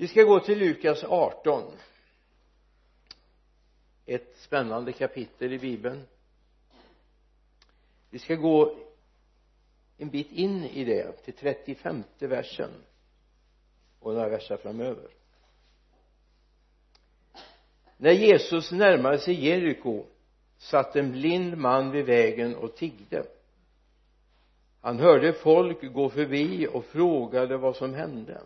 vi ska gå till Lukas 18 ett spännande kapitel i bibeln. Vi ska gå en bit in i det till 35 versen och några verser framöver. När Jesus närmade sig Jeriko satt en blind man vid vägen och tiggde. Han hörde folk gå förbi och frågade vad som hände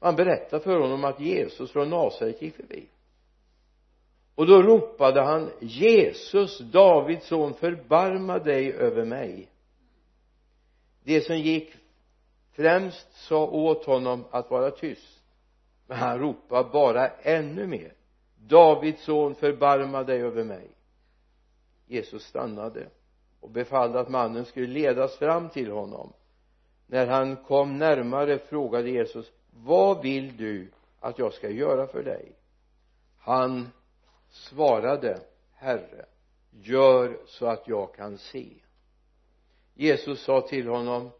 han berättade för honom att Jesus från Nasaret gick förbi. Och då ropade han Jesus Davids son förbarma dig över mig. De som gick främst sa åt honom att vara tyst men han ropade bara ännu mer Davids son förbarma dig över mig. Jesus stannade och befallde att mannen skulle ledas fram till honom. När han kom närmare frågade Jesus vad vill du att jag ska göra för dig? Han svarade herre gör så att jag kan se. Jesus sa till honom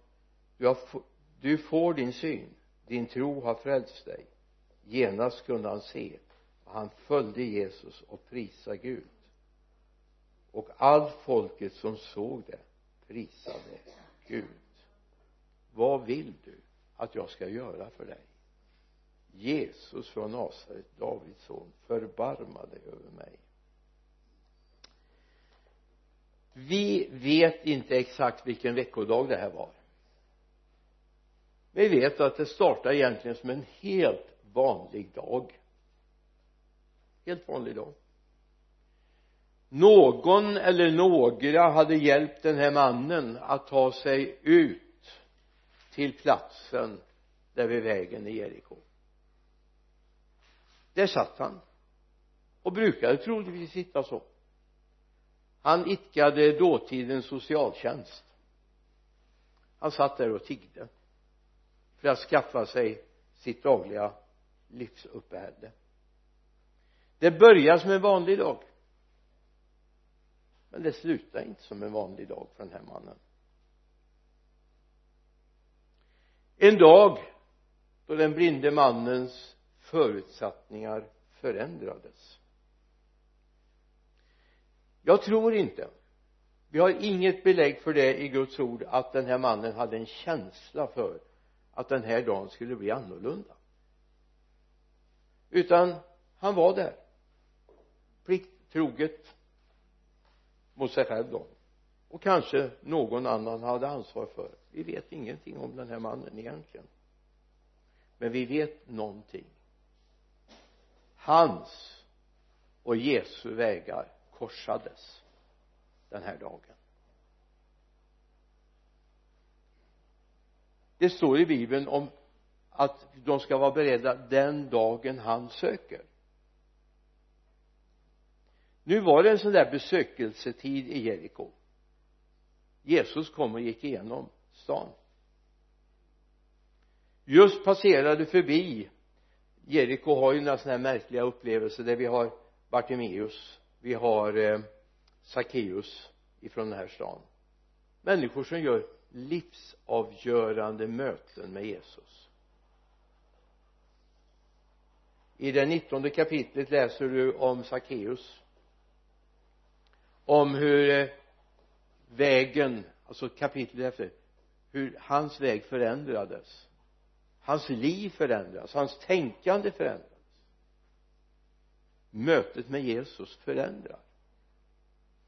du, får din syn. Din tro har frälst dig. Genast kunde han se och han följde Jesus och prisade Gud. Och allt folket som såg det prisade Gud. Vad vill du att jag ska göra för dig? Jesus från Nasaret, Davids son förbarma dig över mig. Vi vet inte exakt vilken veckodag det här var. Vi vet att det startade egentligen som en helt vanlig dag. Helt vanlig dag. Någon eller några hade hjälpt den här mannen att ta sig ut till platsen där vid vägen i Jeriko där satt han. Och brukade troligtvis sitta så. Han idkade dåtidens socialtjänst. Han satt där och tiggde för att skaffa sig sitt dagliga livsuppehälle. Det började som en vanlig dag. Men det slutade inte som en vanlig dag för den här mannen. En dag då den blinde mannens förutsättningar förändrades. Jag tror inte vi har inget belägg för det i Guds ord att den här mannen hade en känsla för att den här dagen skulle bli annorlunda. Utan han var där plikttroget mot sig själv då. Och kanske någon annan hade ansvar för vi vet ingenting om den här mannen egentligen. Men vi vet någonting hans och Jesu vägar korsades den här dagen. Det står i bibeln om att de ska vara beredda den dagen han söker. Nu var det en sån där besökelsetid i Jeriko. Jesus kom och gick igenom stan. Just passerade förbi Jeriko har ju några sådana här märkliga upplevelser där vi har Bartimeus vi har eh, Sackeus ifrån den här stan. Människor som gör livsavgörande möten med Jesus. I det nittonde kapitlet läser du om Sackeus om hur eh, vägen alltså kapitlet efter hur hans väg förändrades hans liv förändras, hans tänkande förändras. Mötet med Jesus förändrar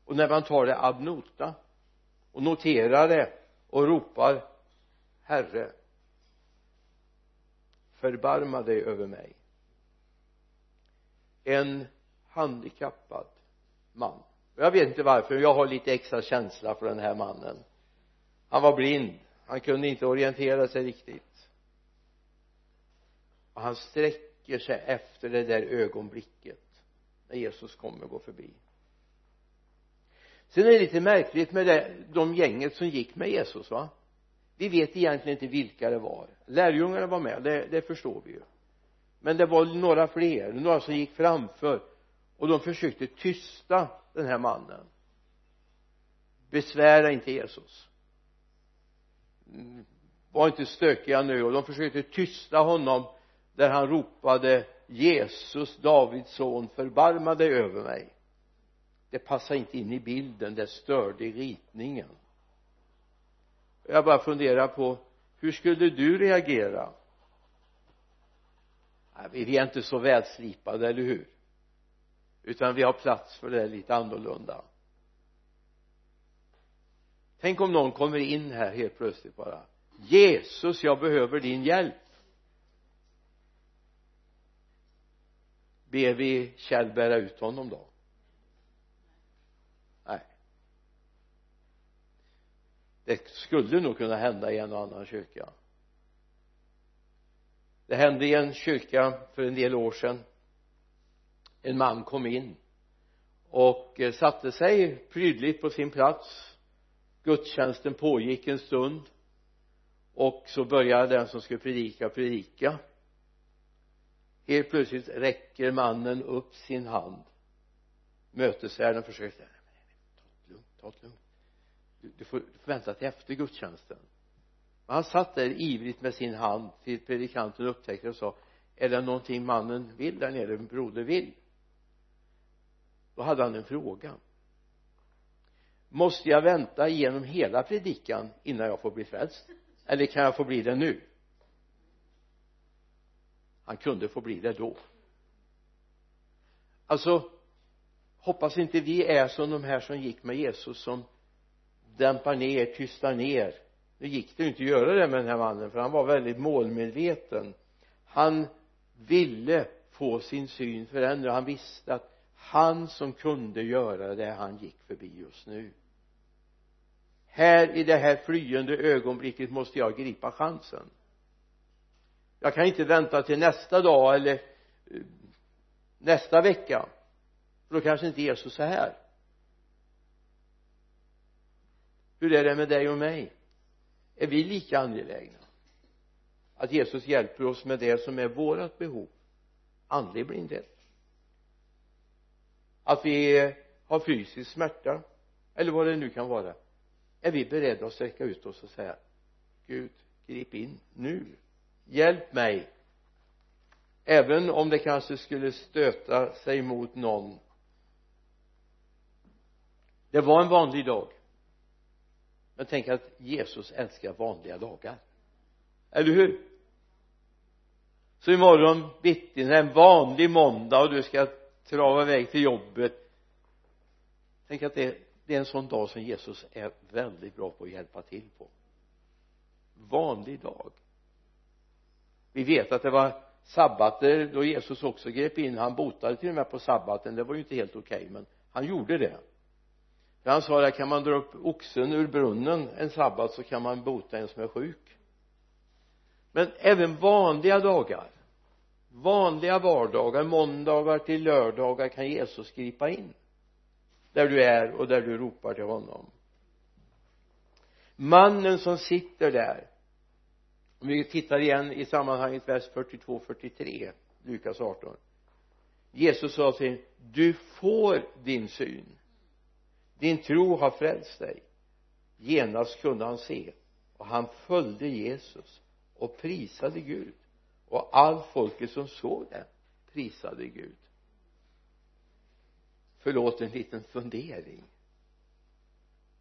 och när man tar det ad nota och noterar det och ropar herre förbarma dig över mig. En handikappad man. Jag vet inte varför jag har lite extra känsla för den här mannen. Han var blind. Han kunde inte orientera sig riktigt och han sträcker sig efter det där ögonblicket när Jesus kommer och går förbi. Sen är det lite märkligt med det, de gänget som gick med Jesus va? Vi vet egentligen inte vilka det var. Lärjungarna var med det, det förstår vi ju. Men det var några fler några som gick framför och de försökte tysta den här mannen. Besvära inte Jesus. Mm, var inte stökiga nu och de försökte tysta honom där han ropade Jesus Davids son förbarma dig över mig. Det passar inte in i bilden det störde i ritningen. Jag bara funderar på hur skulle du reagera? Vi är inte så välslipade, eller hur? Utan vi har plats för det lite annorlunda. Tänk om någon kommer in här helt plötsligt bara Jesus jag behöver din hjälp. Ber vi Kjell bära ut honom då? Nej. Det skulle nog kunna hända i en och annan kyrka. Det hände i en kyrka för en del år sedan. En man kom in och eh, satte sig prydligt på sin plats. Gudstjänsten pågick en stund och så började den som skulle predika predika helt plötsligt räcker mannen upp sin hand. Mötesvärden försöker försökte ta det lugnt, ta det lugnt. Du, du, får, du får vänta till efter gudstjänsten. Men han satt där ivrigt med sin hand till predikanten upptäckte och sa är det någonting mannen vill där nere, broder vill? Då hade han en fråga. Måste jag vänta igenom hela predikan innan jag får bli frälst? Eller kan jag få bli det nu? Han kunde få bli det då. Alltså hoppas inte vi är som de här som gick med Jesus som dämpar ner, tystar ner. Nu gick det ju inte att göra det med den här mannen för han var väldigt målmedveten. Han ville få sin syn förändrad. Han visste att han som kunde göra det han gick förbi just nu. Här i det här flyende ögonblicket måste jag gripa chansen jag kan inte vänta till nästa dag eller eh, nästa vecka. För då kanske inte Jesus är här. Hur är det med dig och mig? Är vi lika angelägna? Att Jesus hjälper oss med det som är vårat behov? Andlig blindhet. Att vi har fysisk smärta eller vad det nu kan vara. Är vi beredda att sträcka ut oss och säga Gud grip in nu hjälp mig. Även om det kanske skulle stöta sig mot någon. Det var en vanlig dag. Men tänk att Jesus älskar vanliga dagar. Eller hur? Så imorgon bitti när det är en vanlig måndag och du ska trava iväg till jobbet. Tänk att det, det är en sån dag som Jesus är väldigt bra på att hjälpa till på. Vanlig dag vi vet att det var sabbater då Jesus också grep in. Han botade till och med på sabbaten. Det var ju inte helt okej okay, men han gjorde det. För han sa att kan man dra upp oxen ur brunnen en sabbat så kan man bota en som är sjuk. Men även vanliga dagar vanliga vardagar måndagar till lördagar kan Jesus gripa in. Där du är och där du ropar till honom. Mannen som sitter där om vi tittar igen i sammanhanget vers 42 43 Lukas 18 Jesus sa till du får din syn. Din tro har frälst dig. Genast kunde han se och han följde Jesus och prisade Gud. Och all folket som såg det prisade Gud. Förlåt en liten fundering.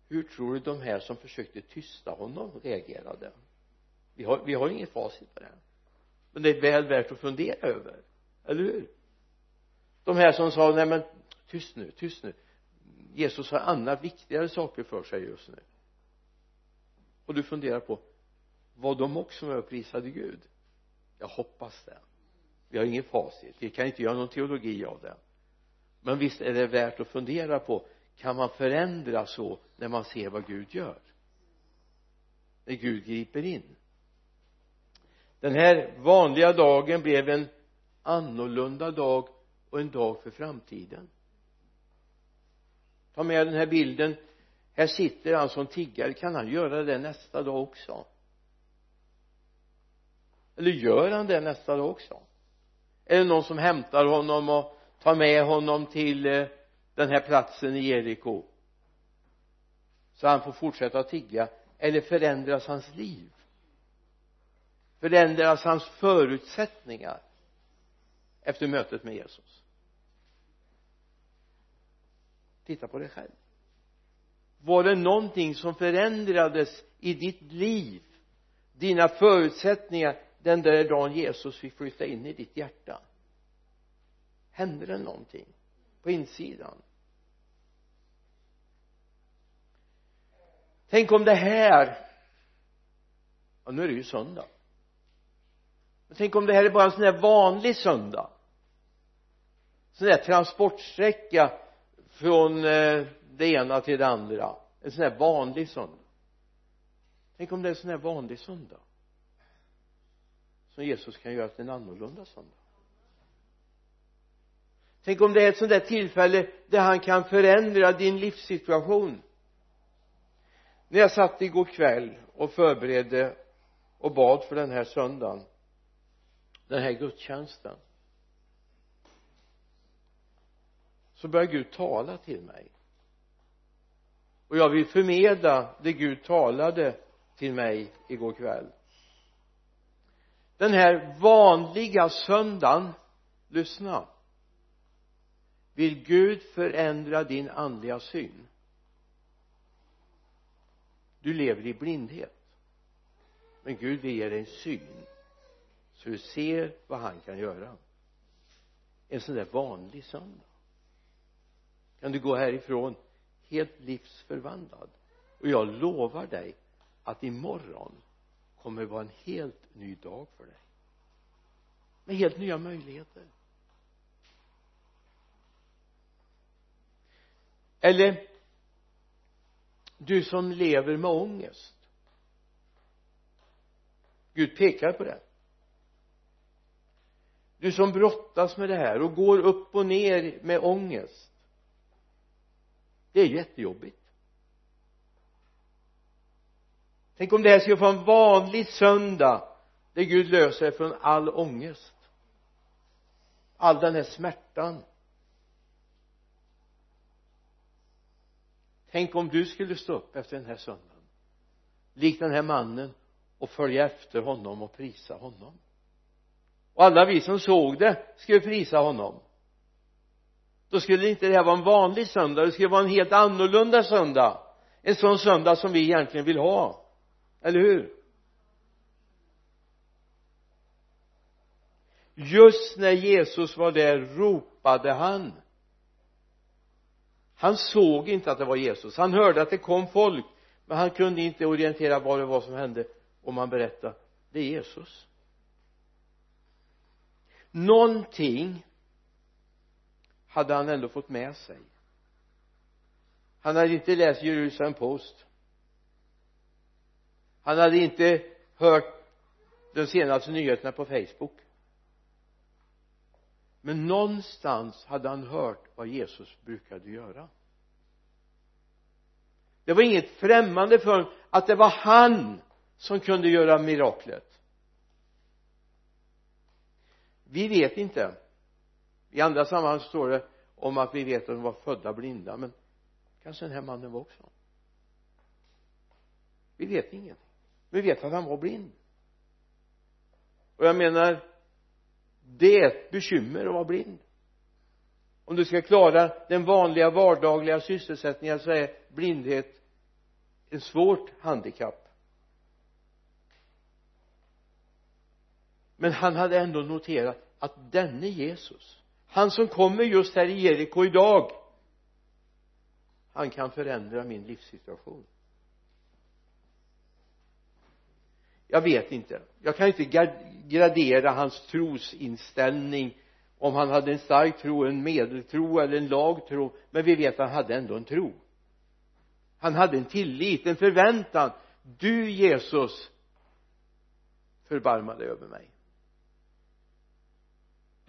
Hur tror du de här som försökte tysta honom reagerade? Vi har, vi har inget facit på det. Men det är väl värt att fundera över eller hur? De här som sa nej men tyst nu, tyst nu. Jesus har andra viktigare saker för sig just nu. Och du funderar på var de också med och prisade Gud? Jag hoppas det. Vi har ingen facit. Vi kan inte göra någon teologi av det. Men visst är det värt att fundera på kan man förändra så när man ser vad Gud gör? När Gud griper in den här vanliga dagen blev en annorlunda dag och en dag för framtiden. Ta med den här bilden. Här sitter han som tiggare. Kan han göra det nästa dag också? Eller gör han det nästa dag också? Är det någon som hämtar honom och tar med honom till eh, den här platsen i Jeriko? Så han får fortsätta att tigga. Eller förändras hans liv? Förändras hans förutsättningar efter mötet med Jesus. Titta på dig själv. Var det någonting som förändrades i ditt liv? Dina förutsättningar den där dagen Jesus fick flytta in i ditt hjärta? Hände det någonting på insidan? Tänk om det här ja nu är det ju söndag tänk om det här är bara en sån där vanlig söndag. Sån där transportsträcka från eh, det ena till det andra. En sån där vanlig söndag. Tänk om det är en sån där vanlig söndag. Som Jesus kan göra till en annorlunda söndag. Tänk om det är ett sånt där tillfälle där han kan förändra din livssituation. När jag satt igår kväll och förberedde och bad för den här söndagen den här gudstjänsten. Så börjar Gud tala till mig. Och jag vill förmedla det Gud talade till mig igår kväll. Den här vanliga söndagen lyssna vill Gud förändra din andliga syn. Du lever i blindhet men Gud vill ge dig en syn så du ser vad han kan göra. En sån där vanlig söndag. Kan du gå härifrån helt livsförvandlad? Och jag lovar dig att imorgon kommer vara en helt ny dag för dig. Med helt nya möjligheter. Eller du som lever med ångest. Gud pekar på det du som brottas med det här och går upp och ner med ångest. Det är jättejobbigt. Tänk om det här skulle vara en vanlig söndag där Gud löser dig från all ångest. All den här smärtan. Tänk om du skulle stå upp efter den här söndagen likt den här mannen och följa efter honom och prisa honom och alla vi som såg det skulle prisa honom. Då skulle inte det här vara en vanlig söndag det skulle vara en helt annorlunda söndag. En sån söndag som vi egentligen vill ha. Eller hur? Just när Jesus var där ropade han. Han såg inte att det var Jesus. Han hörde att det kom folk men han kunde inte orientera vad det var som hände om han berättade. Det är Jesus någonting hade han ändå fått med sig. Han hade inte läst Jerusalem Post. Han hade inte hört de senaste nyheterna på Facebook. Men någonstans hade han hört vad Jesus brukade göra. Det var inget främmande för honom att det var han som kunde göra miraklet vi vet inte. I andra sammanhang står det om att vi vet att de var födda blinda men kanske den här mannen var också. Vi vet ingenting. Vi vet att han var blind. Och jag menar det är ett bekymmer att vara blind. Om du ska klara den vanliga vardagliga sysselsättningen så är blindhet ett svårt handikapp. Men han hade ändå noterat att denne Jesus han som kommer just här i Jeriko idag han kan förändra min livssituation. Jag vet inte. Jag kan inte gradera hans trosinställning om han hade en stark tro, en medeltro eller en lag tro men vi vet att han hade ändå en tro. Han hade en tillit, en förväntan. Du Jesus förbarma dig över mig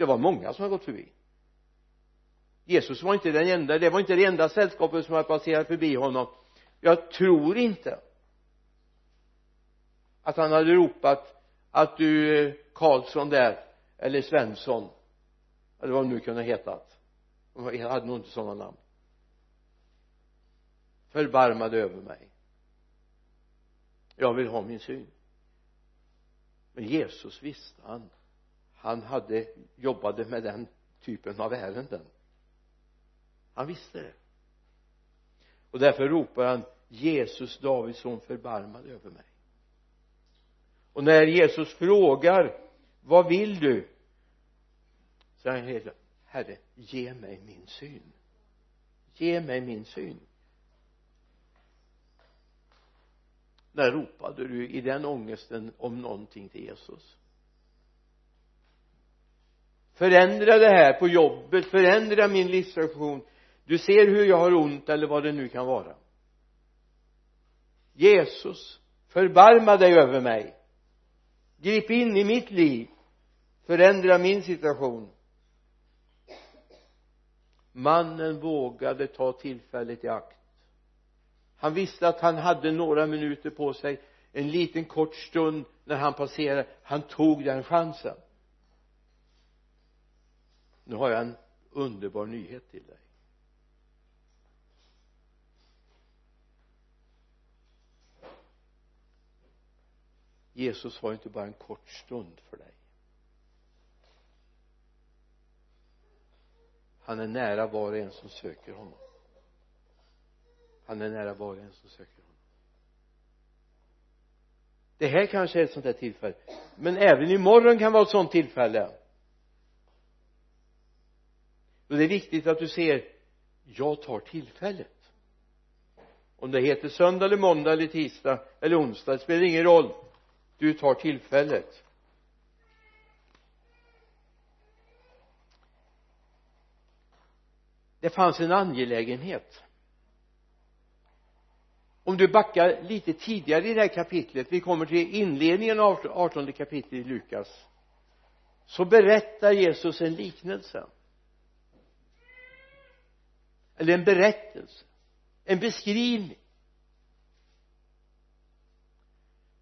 det var många som har gått förbi. Jesus var inte den enda. Det var inte det enda sällskapet som hade passerat förbi honom. Jag tror inte att han hade ropat att du Karlsson där eller Svensson. Eller vad de nu kunde hetat. De hade nog inte sådana namn. Förbarmade över mig. Jag vill ha min syn. Men Jesus visste han han hade jobbade med den typen av ärenden. Han visste det. Och därför ropar han Jesus Davids son förbarma dig över mig. Och när Jesus frågar vad vill du? säger han helt herre ge mig min syn. Ge mig min syn. När ropade du i den ångesten om någonting till Jesus? Förändra det här på jobbet förändra min livssituation. Du ser hur jag har ont eller vad det nu kan vara. Jesus förbarma dig över mig. Grip in i mitt liv. Förändra min situation. Mannen vågade ta tillfället i akt. Han visste att han hade några minuter på sig en liten kort stund när han passerade. Han tog den chansen nu har jag en underbar nyhet till dig. Jesus har inte bara en kort stund för dig. Han är nära var och en som söker honom. Han är nära var och en som söker honom. Det här kanske är ett sånt där tillfälle. Men även imorgon kan vara ett sånt tillfälle och det är viktigt att du ser jag tar tillfället. Om det heter söndag eller måndag eller tisdag eller onsdag det spelar ingen roll. Du tar tillfället. Det fanns en angelägenhet. Om du backar lite tidigare i det här kapitlet vi kommer till inledningen av 18 kapitlet i Lukas så berättar Jesus en liknelse eller en berättelse. En beskrivning.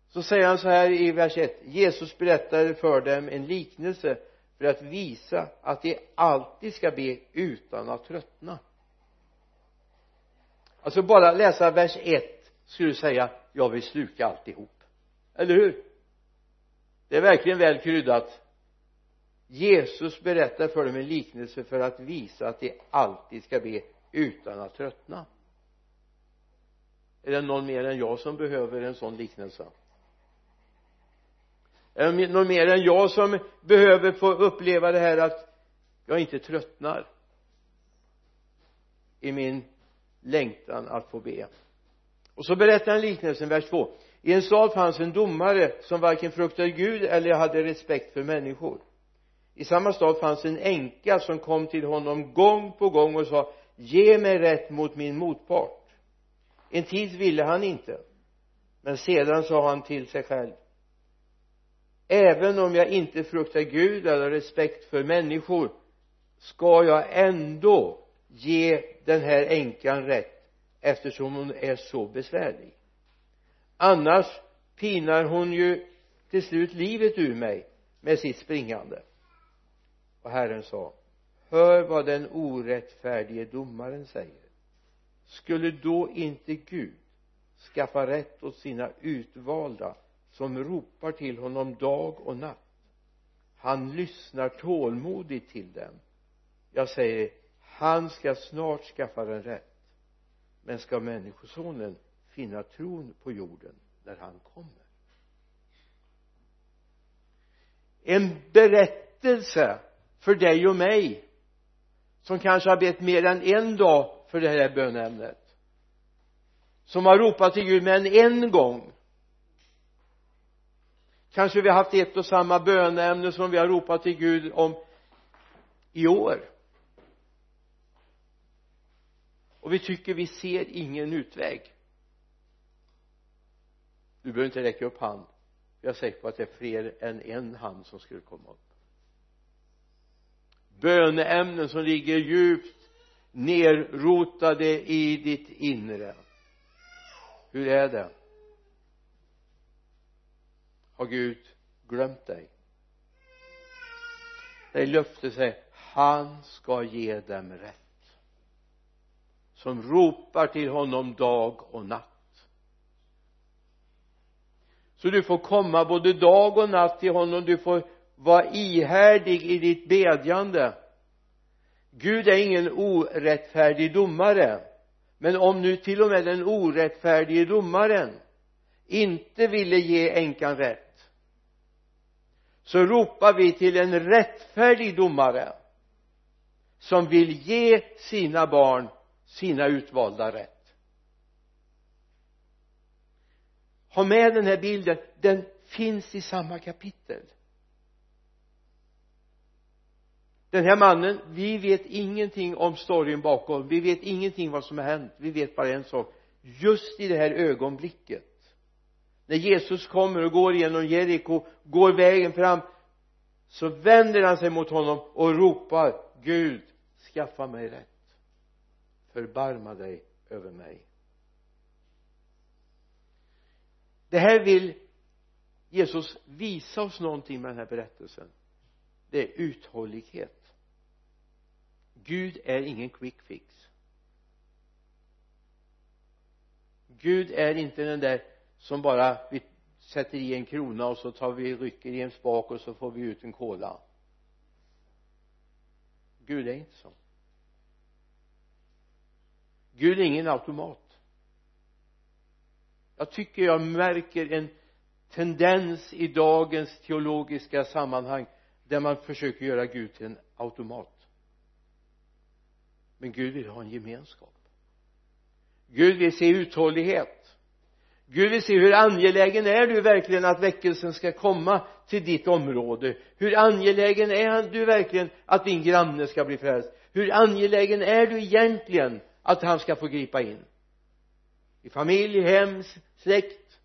Så säger han så här i vers 1 Jesus berättade för dem en liknelse för att visa att de alltid ska be utan att tröttna. Alltså bara läsa vers 1 skulle du säga jag vill sluka alltihop. Eller hur? Det är verkligen väl kryddat. Jesus berättar för dem en liknelse för att visa att de alltid ska be utan att tröttna. Är det någon mer än jag som behöver en sån liknelse? Är det någon mer än jag som behöver få uppleva det här att jag inte tröttnar i min längtan att få be? Och så berättar han liknelsen vers 2 i en stad fanns en domare som varken fruktade Gud eller hade respekt för människor. I samma stad fanns en änka som kom till honom gång på gång och sa ge mig rätt mot min motpart. En tid ville han inte men sedan sa han till sig själv även om jag inte fruktar Gud eller respekt för människor ska jag ändå ge den här änkan rätt eftersom hon är så besvärlig. Annars pinar hon ju till slut livet ur mig med sitt springande. Och Herren sa hör vad den orättfärdige domaren säger. Skulle då inte Gud skaffa rätt åt sina utvalda som ropar till honom dag och natt? Han lyssnar tålmodigt till dem. Jag säger han ska snart skaffa den rätt. Men ska människosonen finna tron på jorden när han kommer? En berättelse för dig och mig som kanske har bett mer än en dag för det här bönämnet. Som har ropat till Gud mer än en gång. Kanske vi har haft ett och samma bönämne som vi har ropat till Gud om i år. Och vi tycker vi ser ingen utväg. Du behöver inte räcka upp hand. Jag är säker på att det är fler än en hand som skulle komma upp böneämnen som ligger djupt nerrotade i ditt inre. Hur är det? Har Gud glömt dig? Det löftet säger han ska ge dem rätt. Som ropar till honom dag och natt. Så du får komma både dag och natt till honom. Du får var ihärdig i ditt bedjande. Gud är ingen orättfärdig domare men om nu till och med den orättfärdige domaren inte ville ge änkan rätt så ropar vi till en rättfärdig domare som vill ge sina barn sina utvalda rätt. Ha med den här bilden den finns i samma kapitel. Den här mannen vi vet ingenting om storyn bakom. Vi vet ingenting vad som har hänt. Vi vet bara en sak. Just i det här ögonblicket när Jesus kommer och går genom Jeriko går vägen fram så vänder han sig mot honom och ropar Gud skaffa mig rätt. Förbarma dig över mig. Det här vill Jesus visa oss någonting med den här berättelsen. Det är uthållighet. Gud är ingen quick fix. Gud är inte den där som bara vi sätter i en krona och så tar vi rycker i en spak och så får vi ut en kola Gud är inte så. Gud är ingen automat. Jag tycker jag märker en tendens i dagens teologiska sammanhang där man försöker göra Gud till en automat men Gud vill ha en gemenskap. Gud vill se uthållighet. Gud vill se hur angelägen är du verkligen att väckelsen ska komma till ditt område? Hur angelägen är du verkligen att din granne ska bli frälst? Hur angelägen är du egentligen att han ska få gripa in? I familj, hem, släkt.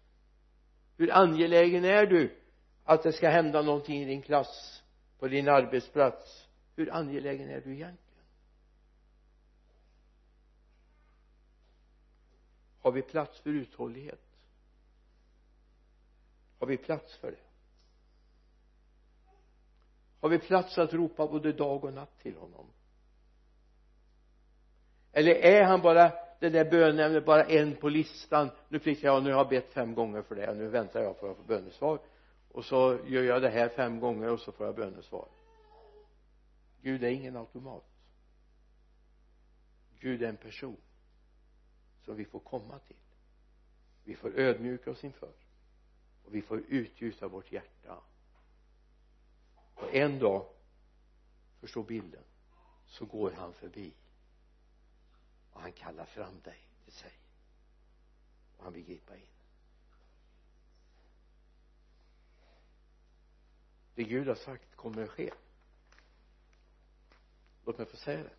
Hur angelägen är du att det ska hända någonting i din klass på din arbetsplats? Hur angelägen är du egentligen? Har vi plats för uthållighet? Har vi plats för det? Har vi plats att ropa både dag och natt till honom? Eller är han bara det där bönämnet bara en på listan? Nu fick jag, nu har jag bett fem gånger för det. Nu väntar jag på att få bönesvar. Och så gör jag det här fem gånger och så får jag bönesvar. Gud är ingen automat. Gud är en person som vi får komma till. Vi får ödmjuka oss inför. Och vi får utgjuta vårt hjärta. Och en dag förstå bilden så går han förbi. Och han kallar fram dig till sig. Och han vill gripa in. Det Gud har sagt kommer att ske. Låt mig få säga det.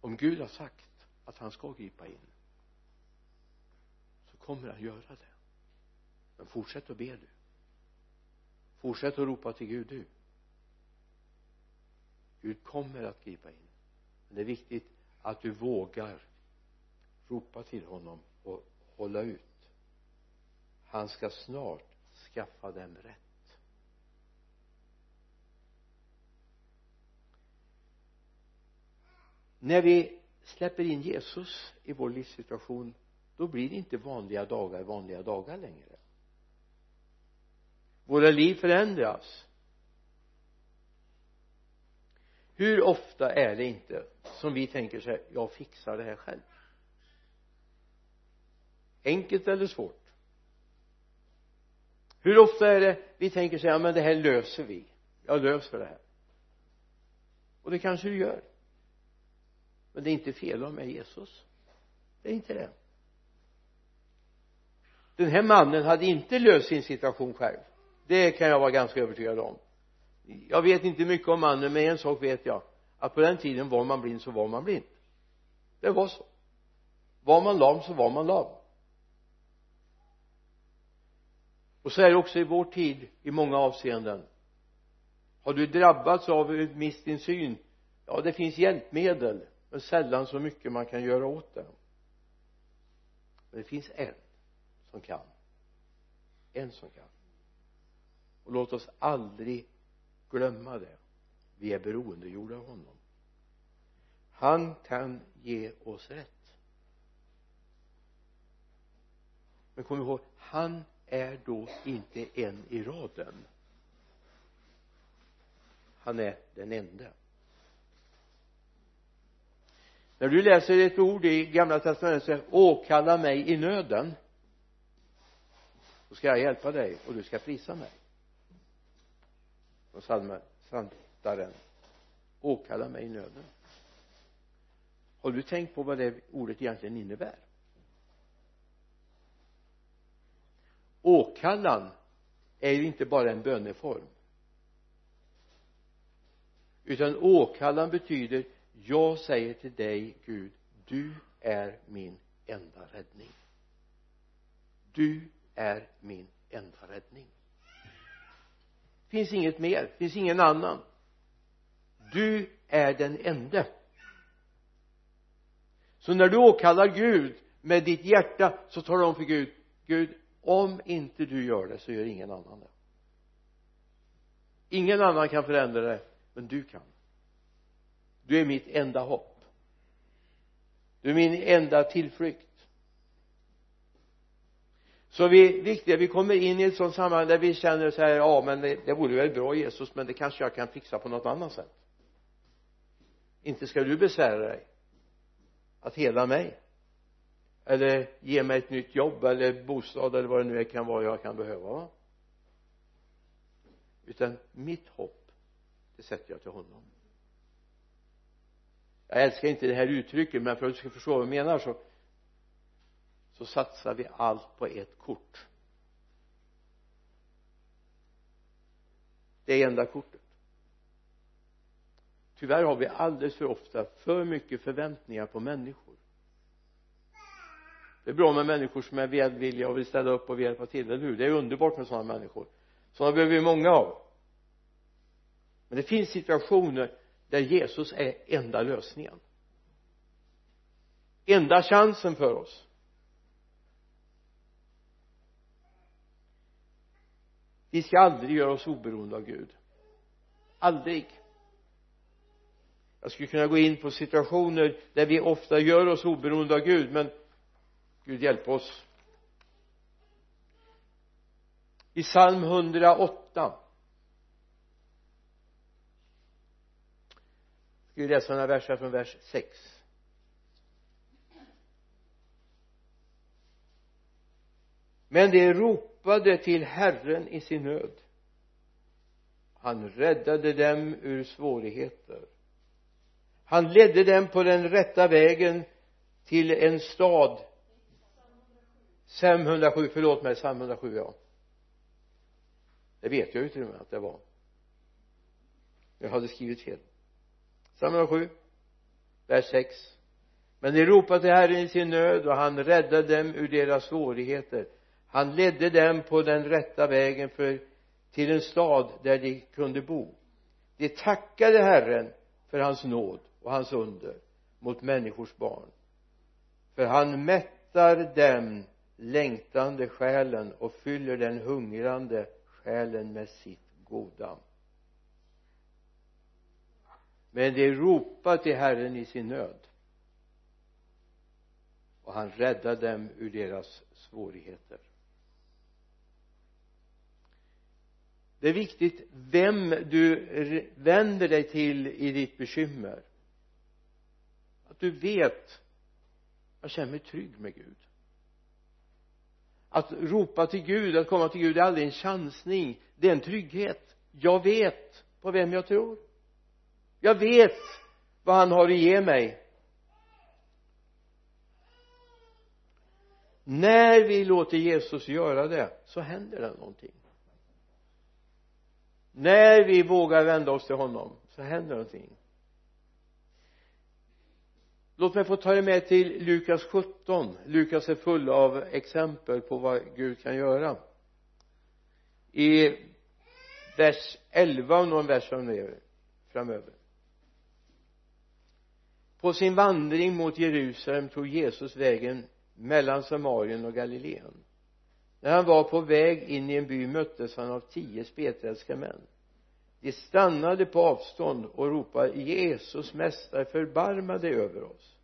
Om Gud har sagt att han ska gripa in. Så kommer han göra det. Men fortsätt att be du. Fortsätt att ropa till Gud du. Gud kommer att gripa in. Men det är viktigt att du vågar ropa till honom och hålla ut. Han ska snart skaffa dem rätt. När vi släpper in Jesus i vår livssituation då blir det inte vanliga dagar vanliga dagar längre. Våra liv förändras. Hur ofta är det inte som vi tänker så här jag fixar det här själv? Enkelt eller svårt? Hur ofta är det vi tänker så här ja men det här löser vi. Jag löser det här. Och det kanske du gör men det är inte fel av mig Jesus. Det är inte det. Den här mannen hade inte löst sin situation själv. Det kan jag vara ganska övertygad om. Jag vet inte mycket om mannen men en sak vet jag. Att på den tiden var man blind så var man blind. Det var så. Var man lam så var man lam. Och så är det också i vår tid i många avseenden. Har du drabbats av mist din syn ja det finns hjälpmedel men sällan så mycket man kan göra åt det. Men det finns en som kan. En som kan. Och låt oss aldrig glömma det. Vi är beroendegjorda av honom. Han kan ge oss rätt. Men kom ihåg han är då inte en i raden. Han är den enda när du läser ett ord i gamla testamentet så åkalla mig i nöden då ska jag hjälpa dig och du ska prisa mig. Och psaltaren åkalla mig i nöden har du tänkt på vad det ordet egentligen innebär? Åkallan är ju inte bara en böneform. Utan åkallan betyder jag säger till dig Gud du är min enda räddning. Du är min enda räddning. Finns inget mer, finns ingen annan. Du är den ende. Så när du åkallar Gud med ditt hjärta så talar du om för Gud Gud om inte du gör det så gör ingen annan det. Ingen annan kan förändra det men du kan du är mitt enda hopp. Du är min enda tillflykt. Så vi, viktiga, vi kommer in i ett sådant sammanhang där vi känner så här, ja men det, det vore väl bra Jesus men det kanske jag kan fixa på något annat sätt. Inte ska du besvära dig att hela mig. Eller ge mig ett nytt jobb eller bostad eller vad det nu kan vara jag kan behöva va? Utan mitt hopp det sätter jag till honom jag älskar inte det här uttrycket men för att du ska förstå vad jag menar så så satsar vi allt på ett kort. Det enda kortet. Tyvärr har vi alldeles för ofta för mycket förväntningar på människor. Det är bra med människor som är välvilliga och vill ställa upp och hjälpa till, eller hur? Det är underbart med sådana människor. Sådana behöver vi många av. Men det finns situationer där Jesus är enda lösningen. Enda chansen för oss. Vi ska aldrig göra oss oberoende av Gud. Aldrig. Jag skulle kunna gå in på situationer där vi ofta gör oss oberoende av Gud men Gud hjälp oss. I psalm 108 ska vi läsa några verser från vers 6 men de ropade till Herren i sin nöd. Han räddade dem ur svårigheter. Han ledde dem på den rätta vägen till en stad. 507 förlåt mig 507 ja. Det vet jag ju till och med att det var. Jag hade skrivit fel. 507 vers 6 men de ropade till Herren i sin nöd och han räddade dem ur deras svårigheter. Han ledde dem på den rätta vägen för till en stad där de kunde bo. De tackade Herren för hans nåd och hans under mot människors barn. För han mättar dem längtande själen och fyller den hungrande själen med sitt goda men de ropar till Herren i sin nöd. Och han räddar dem ur deras svårigheter. Det är viktigt vem du vänder dig till i ditt bekymmer. Att du vet jag känner mig trygg med Gud. Att ropa till Gud, att komma till Gud är aldrig en chansning. Det är en trygghet. Jag vet på vem jag tror jag vet vad han har att ge mig. När vi låter Jesus göra det så händer det någonting. När vi vågar vända oss till honom så händer någonting. Låt mig få ta er med till Lukas 17 Lukas är full av exempel på vad Gud kan göra. I vers 11 och någon vers framöver framöver på sin vandring mot Jerusalem tog Jesus vägen mellan Samarien och Galileen. När han var på väg in i en by möttes han av tio spetälska män. De stannade på avstånd och ropade Jesus mästare förbarma dig över oss.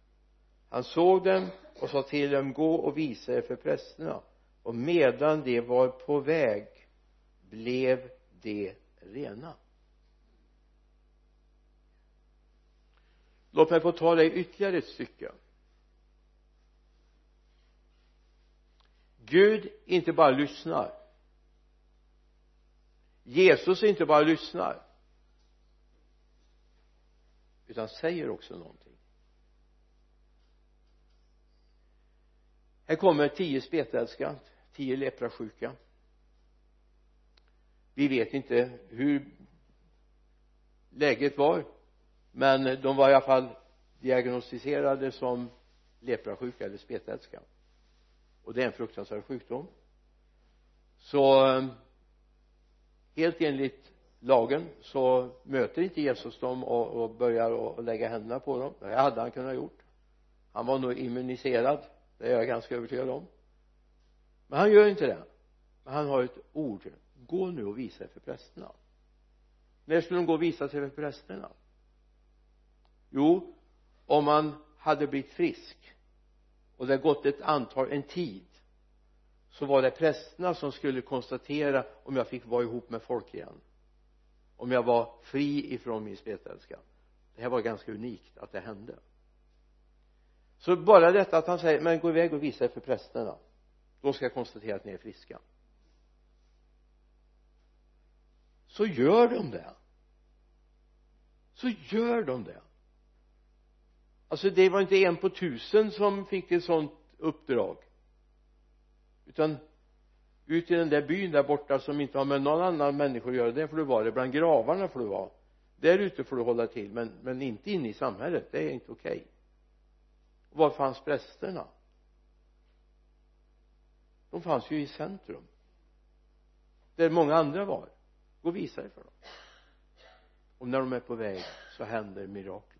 Han såg dem och sa till dem gå och visa er för prästerna. Och medan de var på väg blev de rena. Låt mig få ta dig ytterligare ett stycke. Gud inte bara lyssnar. Jesus inte bara lyssnar. Utan säger också någonting. Här kommer tio spetälska tio leprasjuka. Vi vet inte hur läget var men de var i alla fall diagnostiserade som leprasjuka eller spetälska. Och det är en fruktansvärd sjukdom. Så eh, helt enligt lagen så möter inte Jesus dem och, och börjar och lägga händerna på dem. Det hade han kunnat gjort. Han var nog immuniserad. Det är jag ganska övertygad om. Men han gör inte det. Men han har ett ord. Gå nu och visa er för prästerna. När skulle de gå och visa sig för prästerna? Jo om man hade blivit frisk och det gått ett antal, en tid så var det prästerna som skulle konstatera om jag fick vara ihop med folk igen. Om jag var fri ifrån min spetälska. Det här var ganska unikt att det hände. Så bara detta att han säger men gå iväg och visa er för prästerna. De ska konstatera att ni är friska. Så gör de det. Så gör de det alltså det var inte en på tusen som fick ett sånt uppdrag. Utan ut i den där byn där borta som inte har med någon annan människa att göra. Där får du vara bland gravarna får du vara. Där ute får du hålla till men, men inte inne i samhället. Det är inte okej. Okay. var fanns prästerna? De fanns ju i centrum. Där många andra var. Gå och visa dig för dem. Och när de är på väg så händer miraklet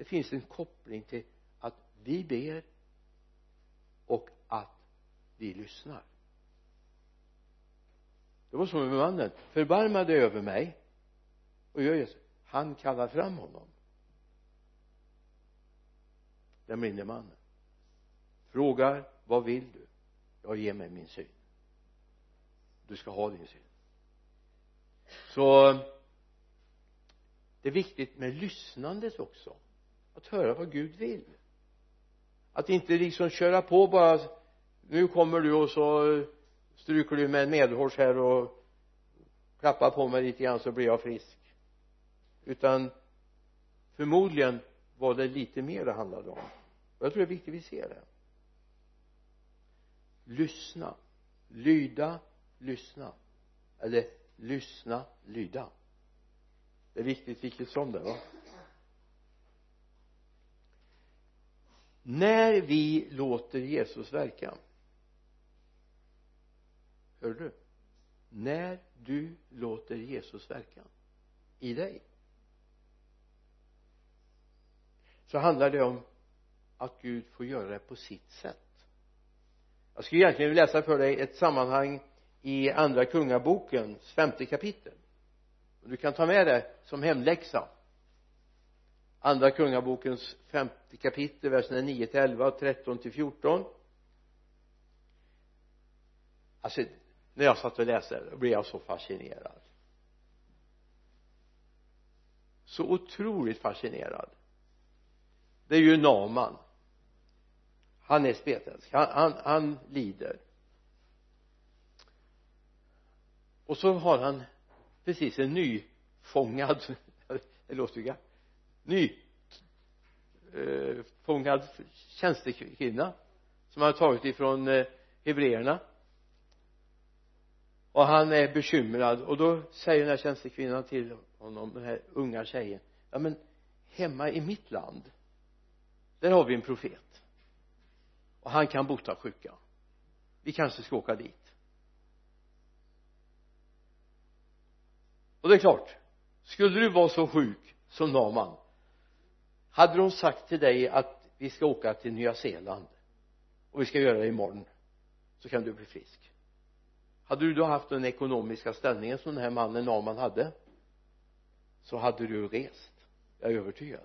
det finns en koppling till att vi ber och att vi lyssnar. Det var som med mannen. Förbarma dig över mig. Och gör Jesus. Han kallar fram honom. Den blinde mannen. Frågar vad vill du? Jag ger mig min syn. Du ska ha din syn. Så det är viktigt med lyssnandet också att höra vad Gud vill. Att inte liksom köra på bara nu kommer du och så stryker du med en medhårs här och klappar på mig lite grann så blir jag frisk. Utan förmodligen var det lite mer det handlade om. Och jag tror det är viktigt att vi ser det. Lyssna. Lyda lyssna. Eller lyssna lyda. Det är viktigt vilket som det va när vi låter Jesus verka. Hör du? När du låter Jesus verka i dig. Så handlar det om att Gud får göra det på sitt sätt. Jag skulle egentligen vilja läsa för dig ett sammanhang i andra kungabokens femte kapitel. Du kan ta med det som hemläxa andra kungabokens femte kapitel verserna 9 till 11 och 13 till 14 alltså när jag satt och läste då blev jag så fascinerad. Så otroligt fascinerad. Det är ju Naman. Han är spetälsk han, han, han lider. Och så har han precis en nyfångad det låter ju nyfångad eh, tjänstekvinna som han har tagit ifrån eh, hebreerna. Och han är bekymrad. Och då säger den här tjänstekvinnan till honom den här unga tjejen ja men hemma i mitt land där har vi en profet. Och han kan bota sjuka. Vi kanske ska åka dit. Och det är klart skulle du vara så sjuk som Naman hade de sagt till dig att vi ska åka till Nya Zeeland och vi ska göra det imorgon så kan du bli frisk. Hade du då haft den ekonomiska ställningen som den här mannen Naman hade så hade du rest. Jag är övertygad.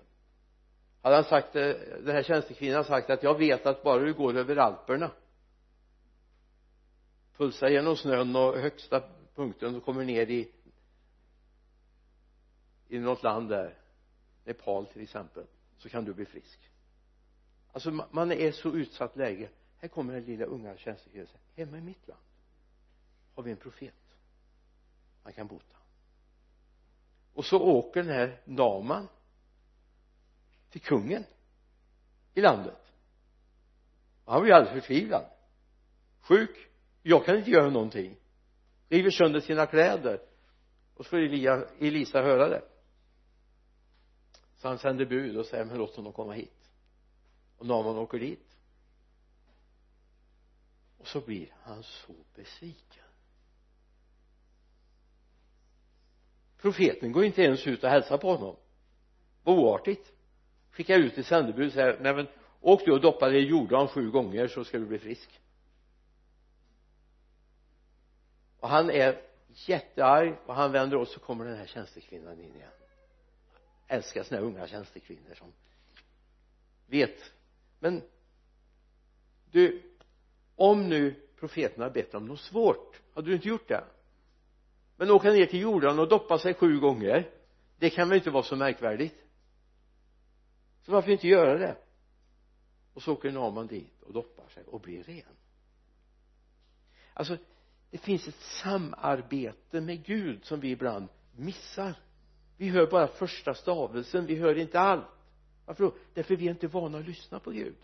Hade han sagt eh, den här tjänstekvinnan sagt att jag vet att bara du går över Alperna pulsar genom snön och högsta punkten och kommer ner i i något land där Nepal till exempel så kan du bli frisk. Alltså man är i så utsatt läge. Här kommer den lilla unga tjänstekvinnan hemma i mitt land har vi en profet. Han kan bota. Och så åker den här Naman till kungen i landet. Och han blir alldeles förtvivlad. Sjuk. Jag kan inte göra någonting. River sönder sina kläder. Och så får Elia, Elisa höra det så han sänder bud och säger men låt honom komma hit. Och Naman åker dit och så blir han så besviken. Profeten går inte ens ut och hälsar på honom. Oartigt. Skickar ut ett sändebud och säger nej men åk du och doppa dig i Jordan sju gånger så ska du bli frisk. Och han är jättearg och han vänder och så kommer den här tjänstekvinnan in igen älskar sådana här unga tjänstekvinnor som vet. Men du om nu profeten har bett om något svårt hade du inte gjort det? Men åka ner till Jordan och doppa sig sju gånger det kan väl inte vara så märkvärdigt? Så varför inte göra det? Och så åker Naman dit och doppar sig och blir ren. Alltså det finns ett samarbete med Gud som vi ibland missar vi hör bara första stavelsen vi hör inte allt. Varför då? Därför vi är inte vana att lyssna på Gud.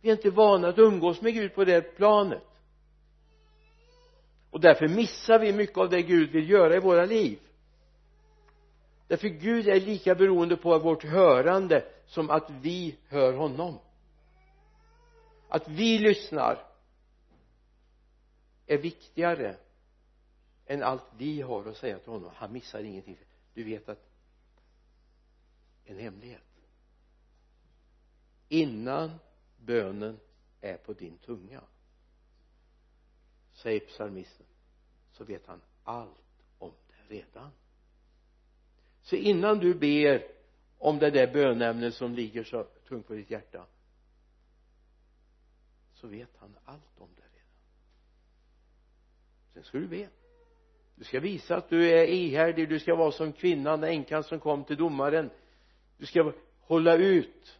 Vi är inte vana att umgås med Gud på det planet. Och därför missar vi mycket av det Gud vill göra i våra liv. Därför Gud är lika beroende på vårt hörande som att vi hör honom. Att vi lyssnar är viktigare än allt vi har att säga till honom. Han missar ingenting. Du vet att en hemlighet. Innan bönen är på din tunga säger psalmisten så vet han allt om det redan. Så innan du ber om det där bönämnet som ligger så tungt på ditt hjärta så vet han allt om det redan. Sen ska du be du ska visa att du är ihärdig du ska vara som kvinnan, änkan som kom till domaren. Du ska hålla ut.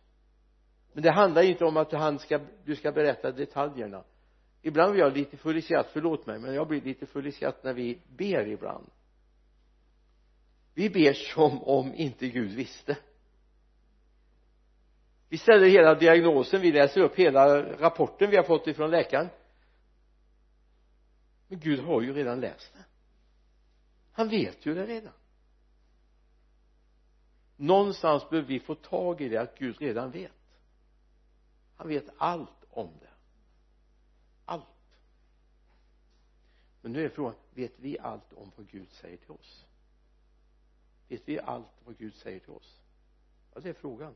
Men det handlar inte om att han ska, du ska berätta detaljerna. Ibland blir jag lite full i skratt, förlåt mig men jag blir lite full i skratt när vi ber ibland. Vi ber som om inte Gud visste. Vi ställer hela diagnosen, vi läser upp hela rapporten vi har fått ifrån läkaren. Men Gud har ju redan läst den han vet ju det redan. Någonstans behöver vi få tag i det att Gud redan vet. Han vet allt om det. Allt. Men nu är frågan vet vi allt om vad Gud säger till oss? Vet vi allt vad Gud säger till oss? Ja det är frågan.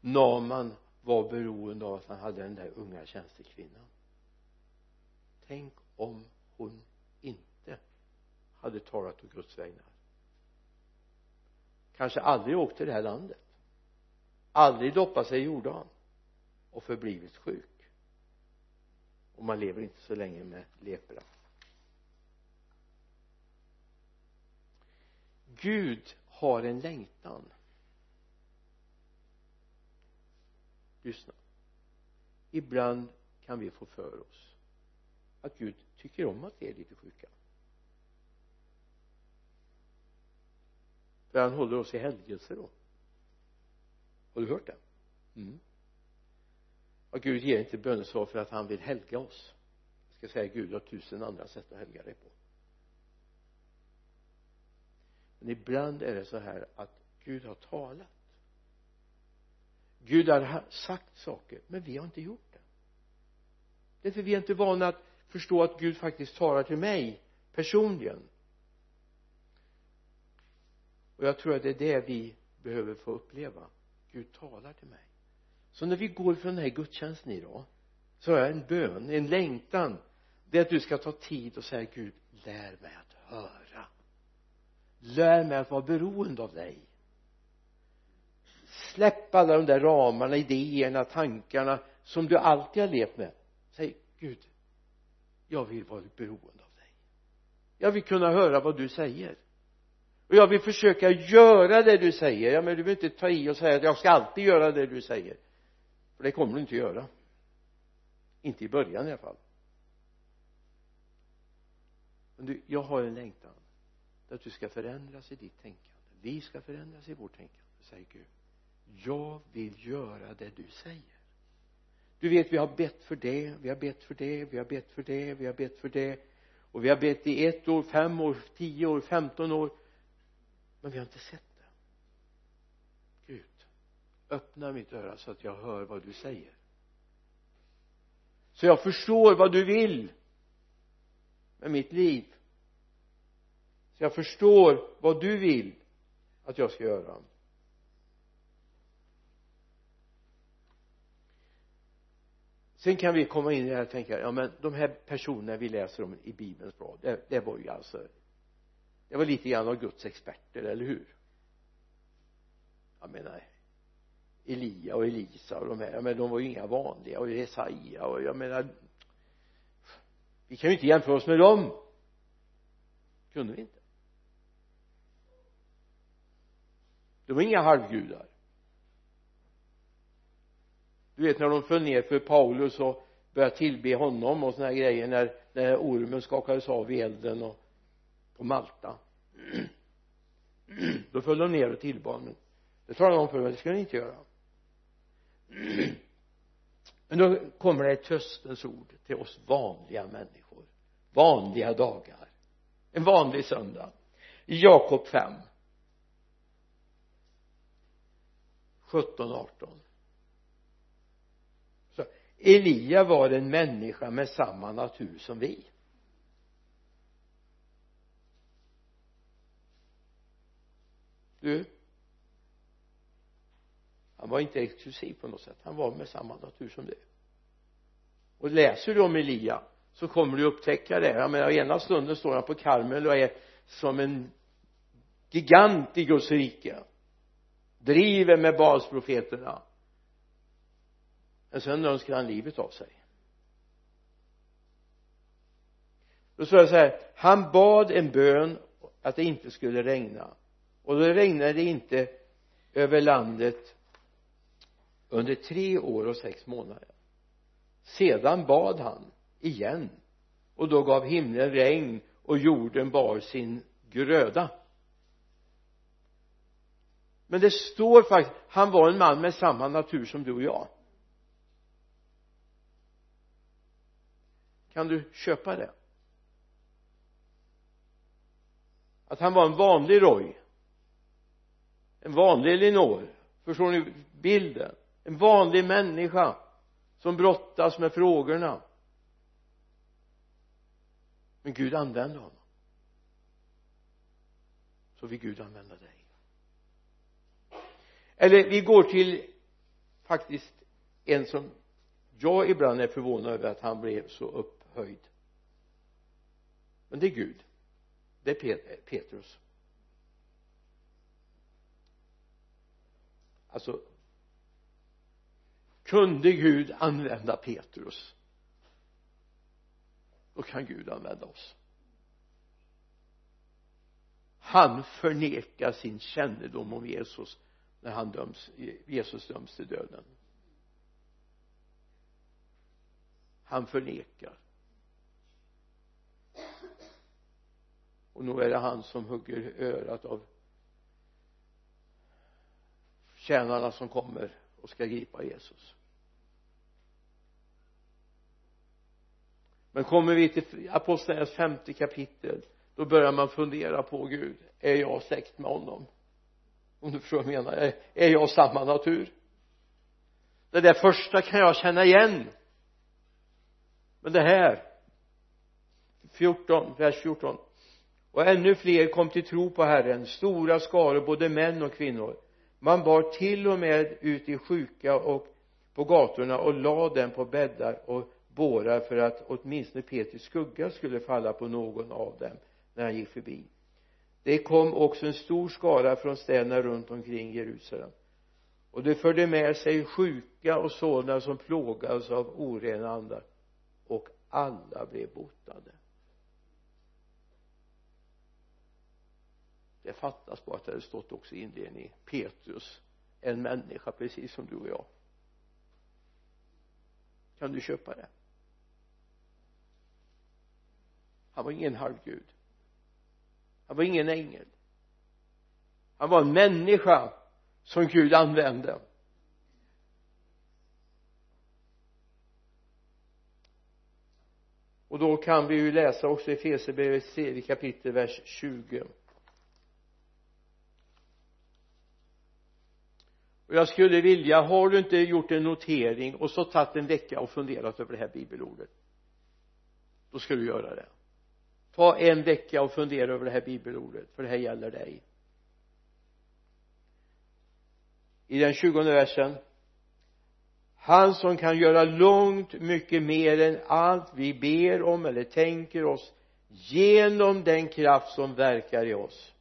Naman var beroende av att han hade den där unga tjänstekvinnan. Tänk om hon inte hade talat å Guds vägnar. Kanske aldrig åkt till det här landet. Aldrig doppat sig i Jordan och förblivit sjuk. Och man lever inte så länge med lepra. Gud har en längtan. Lyssna. Ibland kan vi få för oss att Gud tycker om att vi är lite sjuka? För han håller oss i helgelse då. Har du hört det? Mm. Och Gud ger inte bönesvar för att han vill helga oss. Jag ska säga Gud har tusen andra sätt att helga dig på. Men ibland är det så här att Gud har talat. Gud har sagt saker men vi har inte gjort det. Därför vi är inte vana att förstå att Gud faktiskt talar till mig personligen. Och jag tror att det är det vi behöver få uppleva. Gud talar till mig. Så när vi går från den här gudstjänsten idag så har jag en bön, en längtan. Det är att du ska ta tid och säga Gud lär mig att höra. Lär mig att vara beroende av dig. Släpp alla de där ramarna, idéerna, tankarna som du alltid har levt med. Säg Gud jag vill vara beroende av dig. Jag vill kunna höra vad du säger. Och jag vill försöka göra det du säger. Ja men du behöver inte ta i och säga att jag ska alltid göra det du säger. För det kommer du inte göra. Inte i början i alla fall. Men du, jag har en längtan. Att du ska förändras i ditt tänkande. Vi ska förändras i vårt tänkande säger Gud. Jag vill göra det du säger du vet vi har bett för det vi har bett för det vi har bett för det vi har bett för det. Och vi har bett i ett år, fem år, tio år, femton år. Men vi har inte sett det. Gud öppna mitt öra så att jag hör vad du säger. Så jag förstår vad du vill med mitt liv. Så jag förstår vad du vill att jag ska göra. Sen kan vi komma in i det här och tänka ja men de här personerna vi läser om i bibelns blad det, det var ju alltså det var lite grann av Guds experter, eller hur? Jag menar Elia och Elisa och de här, men de var ju inga vanliga och Jesaja och jag menar vi kan ju inte jämföra oss med dem. Kunde vi inte? De var inga halvgudar du vet när de föll ner för Paulus och började tillbe honom och såna här grejer när, när ormen skakades av i elden och på Malta. Då föll de ner och tillbad honom. Det talade de för mig det ska ni inte göra. Men då kommer det ett tröstens ord till oss vanliga människor. Vanliga dagar. En vanlig söndag. I Jakob 5 17 18 Elia var en människa med samma natur som vi. Du? Han var inte exklusiv på något sätt. Han var med samma natur som du. Och läser du om Elia så kommer du upptäcka det. Jag menar ena stunden står han på Karmel och är som en gigant i Guds rike. Driver med Balsprofeterna men sen önskar han livet av sig. Då står det så här han bad en bön att det inte skulle regna. Och då regnade det inte över landet under tre år och sex månader. Sedan bad han igen. Och då gav himlen regn och jorden bar sin gröda. Men det står faktiskt han var en man med samma natur som du och jag. Kan du köpa det? Att han var en vanlig Roy. En vanlig Elinor förstår ni bilden? En vanlig människa som brottas med frågorna. Men Gud använde honom. Så vill Gud använda dig. Eller vi går till faktiskt en som jag ibland är förvånad över att han blev så höjd. Men det är Gud. Det är eh, Petrus. Alltså kunde Gud använda Petrus? Då kan Gud använda oss. Han förnekar sin kännedom om Jesus när han döms Jesus döms till döden. Han förnekar. Och nog är det han som hugger örat av tjänarna som kommer och ska gripa Jesus. Men kommer vi till apostlagärningarnas femte kapitel då börjar man fundera på Gud är jag släkt med honom? Om du förstår vad jag menar. Är jag samma natur? Det där första kan jag känna igen. Men det här 14, vers 14 och ännu fler kom till tro på Herren stora skaror både män och kvinnor. Man bar till och med ut i sjuka och på gatorna och lade dem på bäddar och bårar för att åtminstone Petrus skugga skulle falla på någon av dem när han gick förbi. Det kom också en stor skara från städerna runt omkring Jerusalem. Och det förde med sig sjuka och sådana som plågades av orena andar. Och alla blev botade. Det fattas bara att det hade stått också i inledningen Petrus en människa precis som du och jag. Kan du köpa det? Han var ingen halvgud. Han var ingen ängel. Han var en människa som Gud använde. Och då kan vi ju läsa också i Efesierbrevets tredje kapitel vers 20 och jag skulle vilja har du inte gjort en notering och så tagit en vecka och funderat över det här bibelordet då ska du göra det. Ta en vecka och fundera över det här bibelordet för det här gäller dig. I den tjugonde versen. Han som kan göra långt mycket mer än allt vi ber om eller tänker oss genom den kraft som verkar i oss.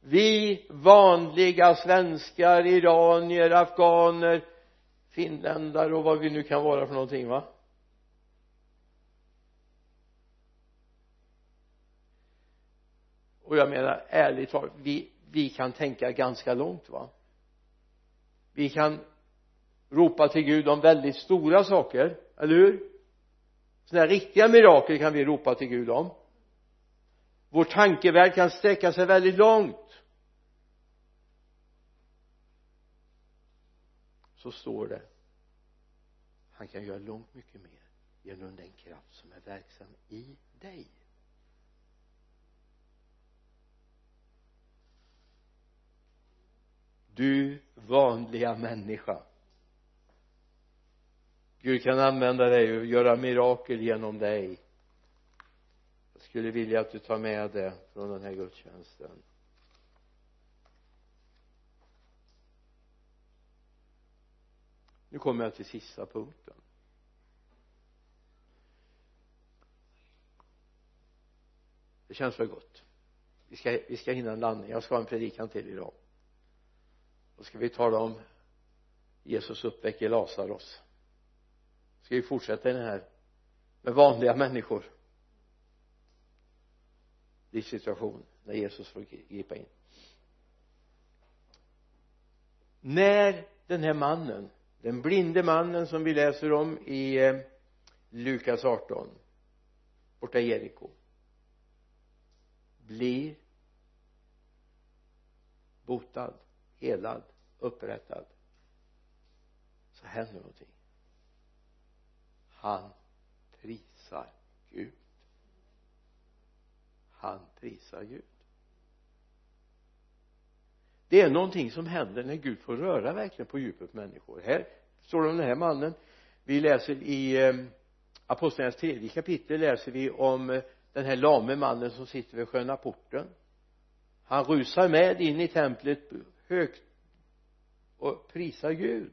Vi vanliga svenskar, iranier, afghaner finländare och vad vi nu kan vara för någonting va? Och jag menar ärligt talat vi, vi kan tänka ganska långt va? Vi kan ropa till Gud om väldigt stora saker, eller hur? Sådana här riktiga mirakel kan vi ropa till Gud om. Vår tankevärld kan sträcka sig väldigt långt. Så står det han kan göra långt mycket mer genom den kraft som är verksam i dig. Du vanliga människa Gud kan använda dig och göra mirakel genom dig. Jag skulle vilja att du tar med det från den här gudstjänsten. Nu kommer jag till sista punkten. Det känns väl gott. Vi ska, vi ska hinna en landning. Jag ska ha en predikan till idag. Då ska vi tala om Jesus uppväcker Lazarus. Ska vi fortsätta i den här med vanliga människor? Livssituation när Jesus får gripa in. När den här mannen den blinde mannen som vi läser om i eh, Lukas 18 borta i Jeriko blir botad helad upprättad. Så händer någonting. Han prisar Gud. Han prisar Gud det är någonting som händer när Gud får röra verkligen på djupet människor. Här står det om den här mannen. Vi läser i eh, apostlarnas tredje kapitel läser vi om eh, den här lame mannen som sitter vid sköna porten. Han rusar med in i templet högt och prisar Gud.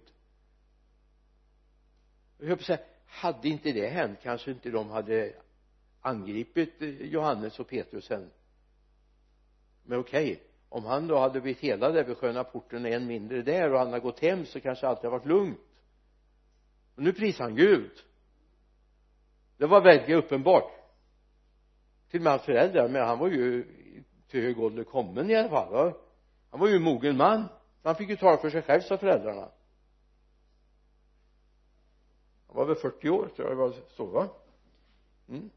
Jag höll på säga hade inte det hänt kanske inte de hade angripit eh, Johannes och Petrus sen? Men okej. okay, om han då hade blivit helad där vid sköna porten en mindre där och han hade gått hem så kanske allt hade varit lugnt. Och nu prisar han Gud. Det var verkligen uppenbart. Till och med hans föräldrar men han var ju till hög ålder kommen i alla fall va? han var ju en mogen man. Han fick ju tala för sig själv sa föräldrarna. Han var väl 40 år tror jag det var så va? Mm.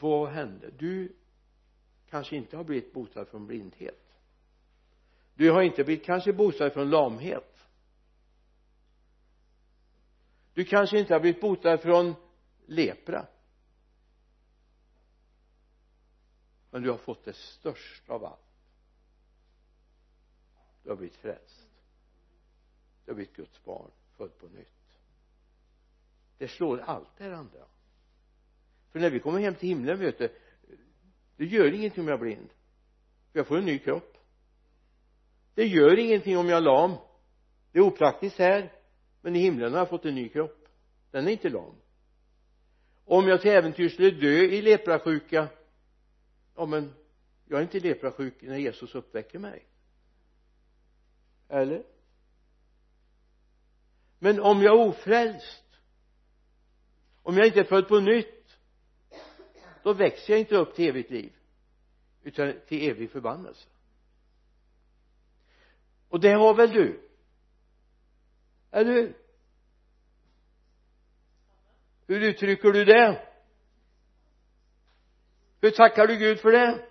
vad hände? Du kanske inte har blivit botad från blindhet. Du har inte blivit kanske botad från lamhet. Du kanske inte har blivit botad från lepra. Men du har fått det största av allt. Du har blivit frälst. Du har blivit Guds barn född på nytt. Det slår allt det andra. För när vi kommer hem till himlen vet du det gör ingenting om jag är blind. För jag får en ny kropp. Det gör ingenting om jag är lam. Det är opraktiskt här men i himlen har jag fått en ny kropp. Den är inte lam. Om jag till äventyrs skulle dö i leprasjuka ja men jag är inte leprasjuk när Jesus uppväcker mig. Eller? Men om jag är ofrälst om jag inte är född på nytt då växer jag inte upp till evigt liv utan till evig förbannelse. Och det har väl du? Eller hur hur uttrycker du det? Hur tackar du Gud för det?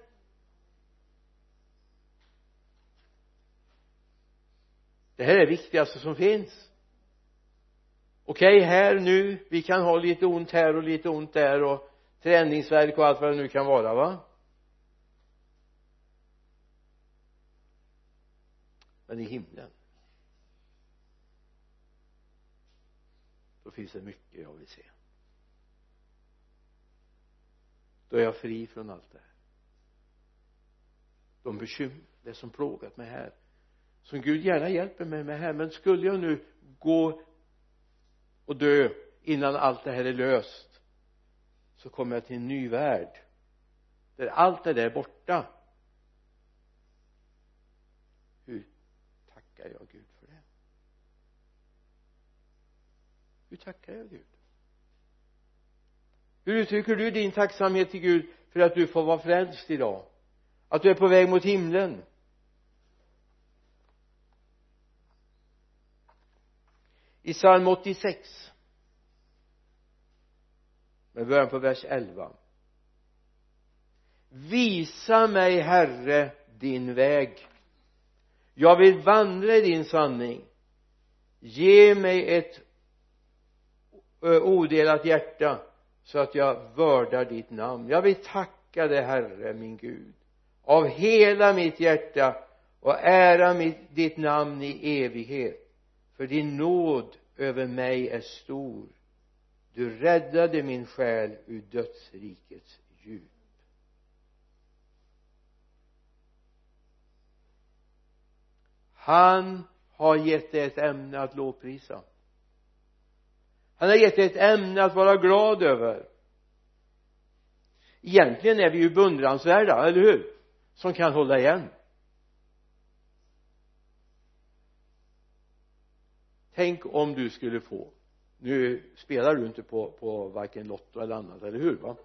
Det här är det viktigaste som finns. Okej okay, här nu vi kan ha lite ont här och lite ont där och träningsverk och allt vad det nu kan vara va? Men i himlen. Då finns det mycket jag vill se. Då är jag fri från allt det här. De bekymmer, det som plågat mig här som Gud gärna hjälper mig med här men skulle jag nu gå och dö innan allt det här är löst så kommer jag till en ny värld där allt det där är borta. Hur tackar jag Gud för det? Hur tackar jag Gud? Hur uttrycker du din tacksamhet till Gud för att du får vara frälst idag? Att du är på väg mot himlen? I psalm 86 med början på vers 11 visa mig herre din väg. Jag vill vandra i din sanning. Ge mig ett odelat hjärta så att jag vördar ditt namn. Jag vill tacka dig herre min Gud. Av hela mitt hjärta och ära mitt, ditt namn i evighet. För din nåd över mig är stor du räddade min själ ur dödsrikets djup. Han har gett dig ett ämne att lovprisa. Han har gett dig ett ämne att vara glad över. Egentligen är vi ju beundransvärda, eller hur? Som kan hålla igen. Tänk om du skulle få nu spelar du inte på, på varken lotto eller annat, eller hur va?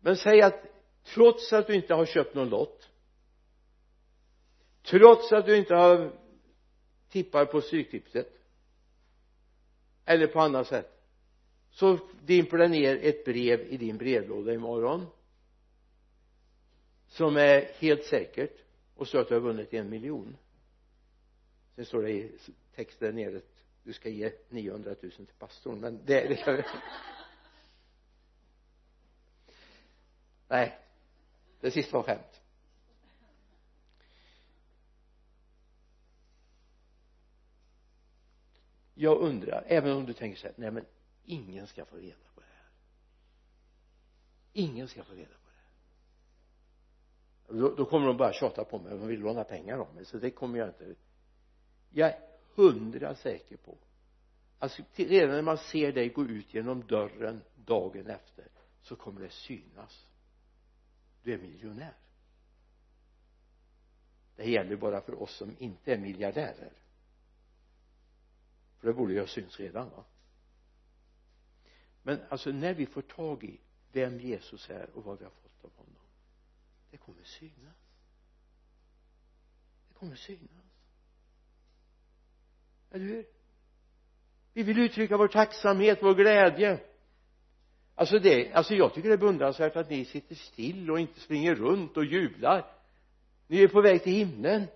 Men säg att trots att du inte har köpt någon lott trots att du inte har tippar på stryktipset eller på annat sätt så dimper det ner ett brev i din brevlåda imorgon som är helt säkert och så att du har vunnit en miljon. Sen står det i texten nere du ska ge 900 000 till pastorn men det, det kan vi nej det sista var skämt. Jag undrar även om du tänker så här nej men ingen ska få reda på det här. Ingen ska få reda på det här. Då, då kommer de bara tjata på mig de vill låna pengar av mig så det kommer jag inte jag är hundra säker på. Alltså redan när man ser dig gå ut genom dörren dagen efter så kommer det synas. Du är miljonär. Det gäller bara för oss som inte är miljardärer. För det borde ju ha synts redan va? Men alltså när vi får tag i vem Jesus är och vad vi har fått av honom det kommer synas. Det kommer synas eller hur? Vi vill uttrycka vår tacksamhet, vår glädje. Alltså det, alltså jag tycker det är beundransvärt att ni sitter still och inte springer runt och jublar. Ni är på väg till himlen.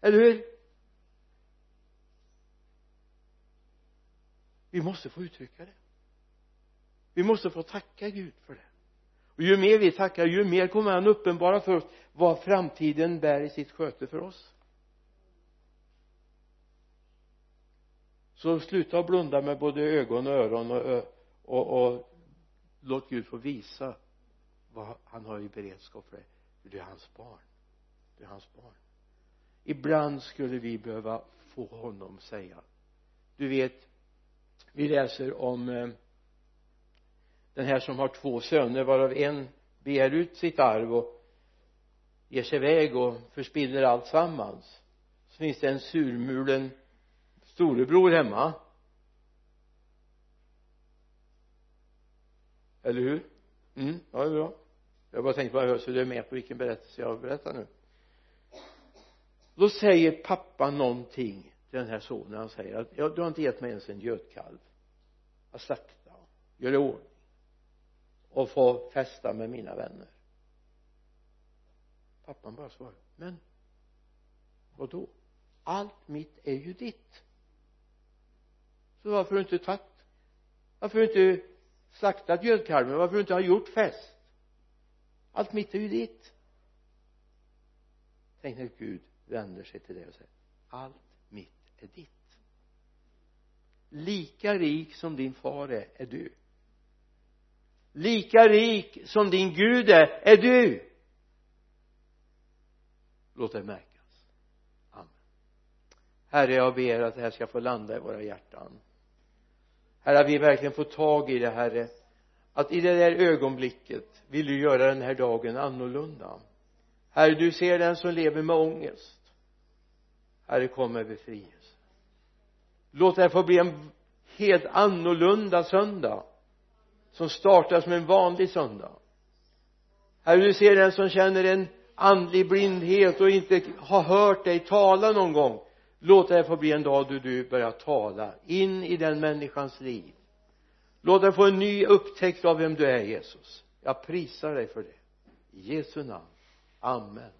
Eller hur? Vi måste få uttrycka det. Vi måste få tacka Gud för det. Och ju mer vi tackar ju mer kommer han uppenbara för oss vad framtiden bär i sitt sköte för oss. Så sluta blunda med både ögon och öron och, och, och låt Gud få visa vad han har i beredskap för dig. Du är hans barn. Du är hans barn. Ibland skulle vi behöva få honom säga du vet vi läser om eh, den här som har två söner varav en begär ut sitt arv och ger sig iväg och förspiller allt sammans. Så finns det en surmulen storebror hemma. Eller hur? Mm, ja det är bra. Jag bara tänkte bara så du är med på vilken berättelse jag berättar nu. Då säger pappa någonting till den här sonen. Han säger att ja, du har inte gett mig ens en gödkalv att slakta göra i ordning. Och få festa med mina vänner. Pappan bara svarar men vad då allt mitt är ju ditt så varför har du inte tagit varför har du inte slaktat gödkalven? Varför har du inte har gjort fest? Allt mitt är ju ditt. Tänk när Gud vänder sig till dig och säger allt mitt är ditt. Lika rik som din far är, är du. Lika rik som din Gud är, är du. Låt det märkas. Amen. Herre jag ber att det här ska få landa i våra hjärtan herre att vi verkligen får tag i det herre. Att i det där ögonblicket vill du göra den här dagen annorlunda. Herre du ser den som lever med ångest. Herre kom med befrielse. Låt det här få bli en helt annorlunda söndag som startar som en vanlig söndag. Herre du ser den som känner en andlig blindhet och inte har hört dig tala någon gång låt det här få bli en dag då du börjar tala in i den människans liv. Låt den få en ny upptäckt av vem du är Jesus. Jag prisar dig för det. I Jesu namn. Amen.